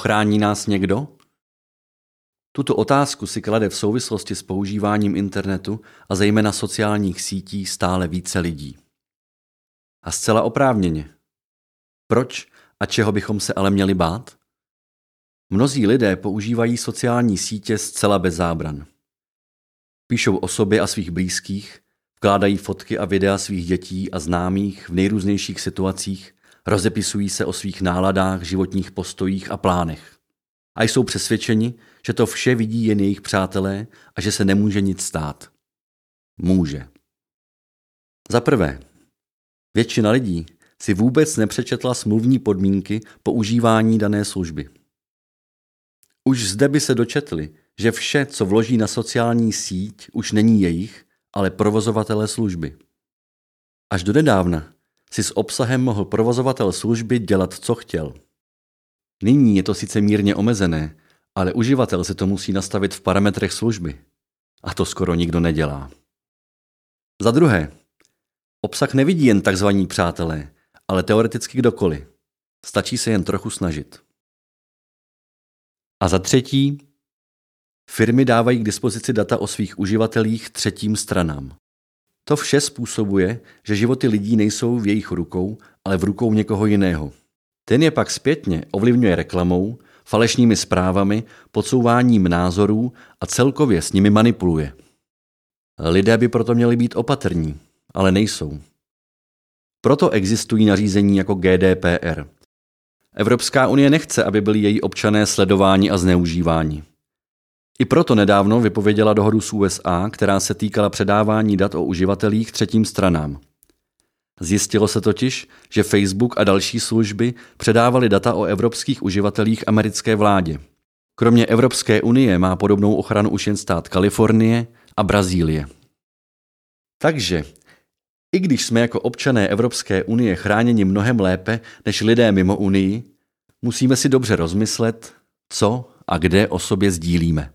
Ochrání nás někdo? Tuto otázku si klade v souvislosti s používáním internetu a zejména sociálních sítí stále více lidí. A zcela oprávněně. Proč a čeho bychom se ale měli bát? Mnozí lidé používají sociální sítě zcela bez zábran. Píšou o sobě a svých blízkých, vkládají fotky a videa svých dětí a známých v nejrůznějších situacích, rozepisují se o svých náladách, životních postojích a plánech. A jsou přesvědčeni, že to vše vidí jen jejich přátelé a že se nemůže nic stát. Může. Za prvé, většina lidí si vůbec nepřečetla smluvní podmínky používání dané služby. Už zde by se dočetli, že vše, co vloží na sociální síť, už není jejich, ale provozovatele služby. Až do nedávna si s obsahem mohl provozovatel služby dělat, co chtěl. Nyní je to sice mírně omezené, ale uživatel si to musí nastavit v parametrech služby. A to skoro nikdo nedělá. Za druhé, obsah nevidí jen takzvaní přátelé, ale teoreticky kdokoliv. Stačí se jen trochu snažit. A za třetí, firmy dávají k dispozici data o svých uživatelích třetím stranám. To vše způsobuje, že životy lidí nejsou v jejich rukou, ale v rukou někoho jiného. Ten je pak zpětně ovlivňuje reklamou, falešnými zprávami, podsouváním názorů a celkově s nimi manipuluje. Lidé by proto měli být opatrní, ale nejsou. Proto existují nařízení jako GDPR. Evropská unie nechce, aby byli její občané sledováni a zneužíváni. I proto nedávno vypověděla dohodu s USA, která se týkala předávání dat o uživatelích třetím stranám. Zjistilo se totiž, že Facebook a další služby předávali data o evropských uživatelích americké vládě. Kromě Evropské unie má podobnou ochranu už jen stát Kalifornie a Brazílie. Takže, i když jsme jako občané Evropské unie chráněni mnohem lépe než lidé mimo Unii, musíme si dobře rozmyslet, co a kde o sobě sdílíme.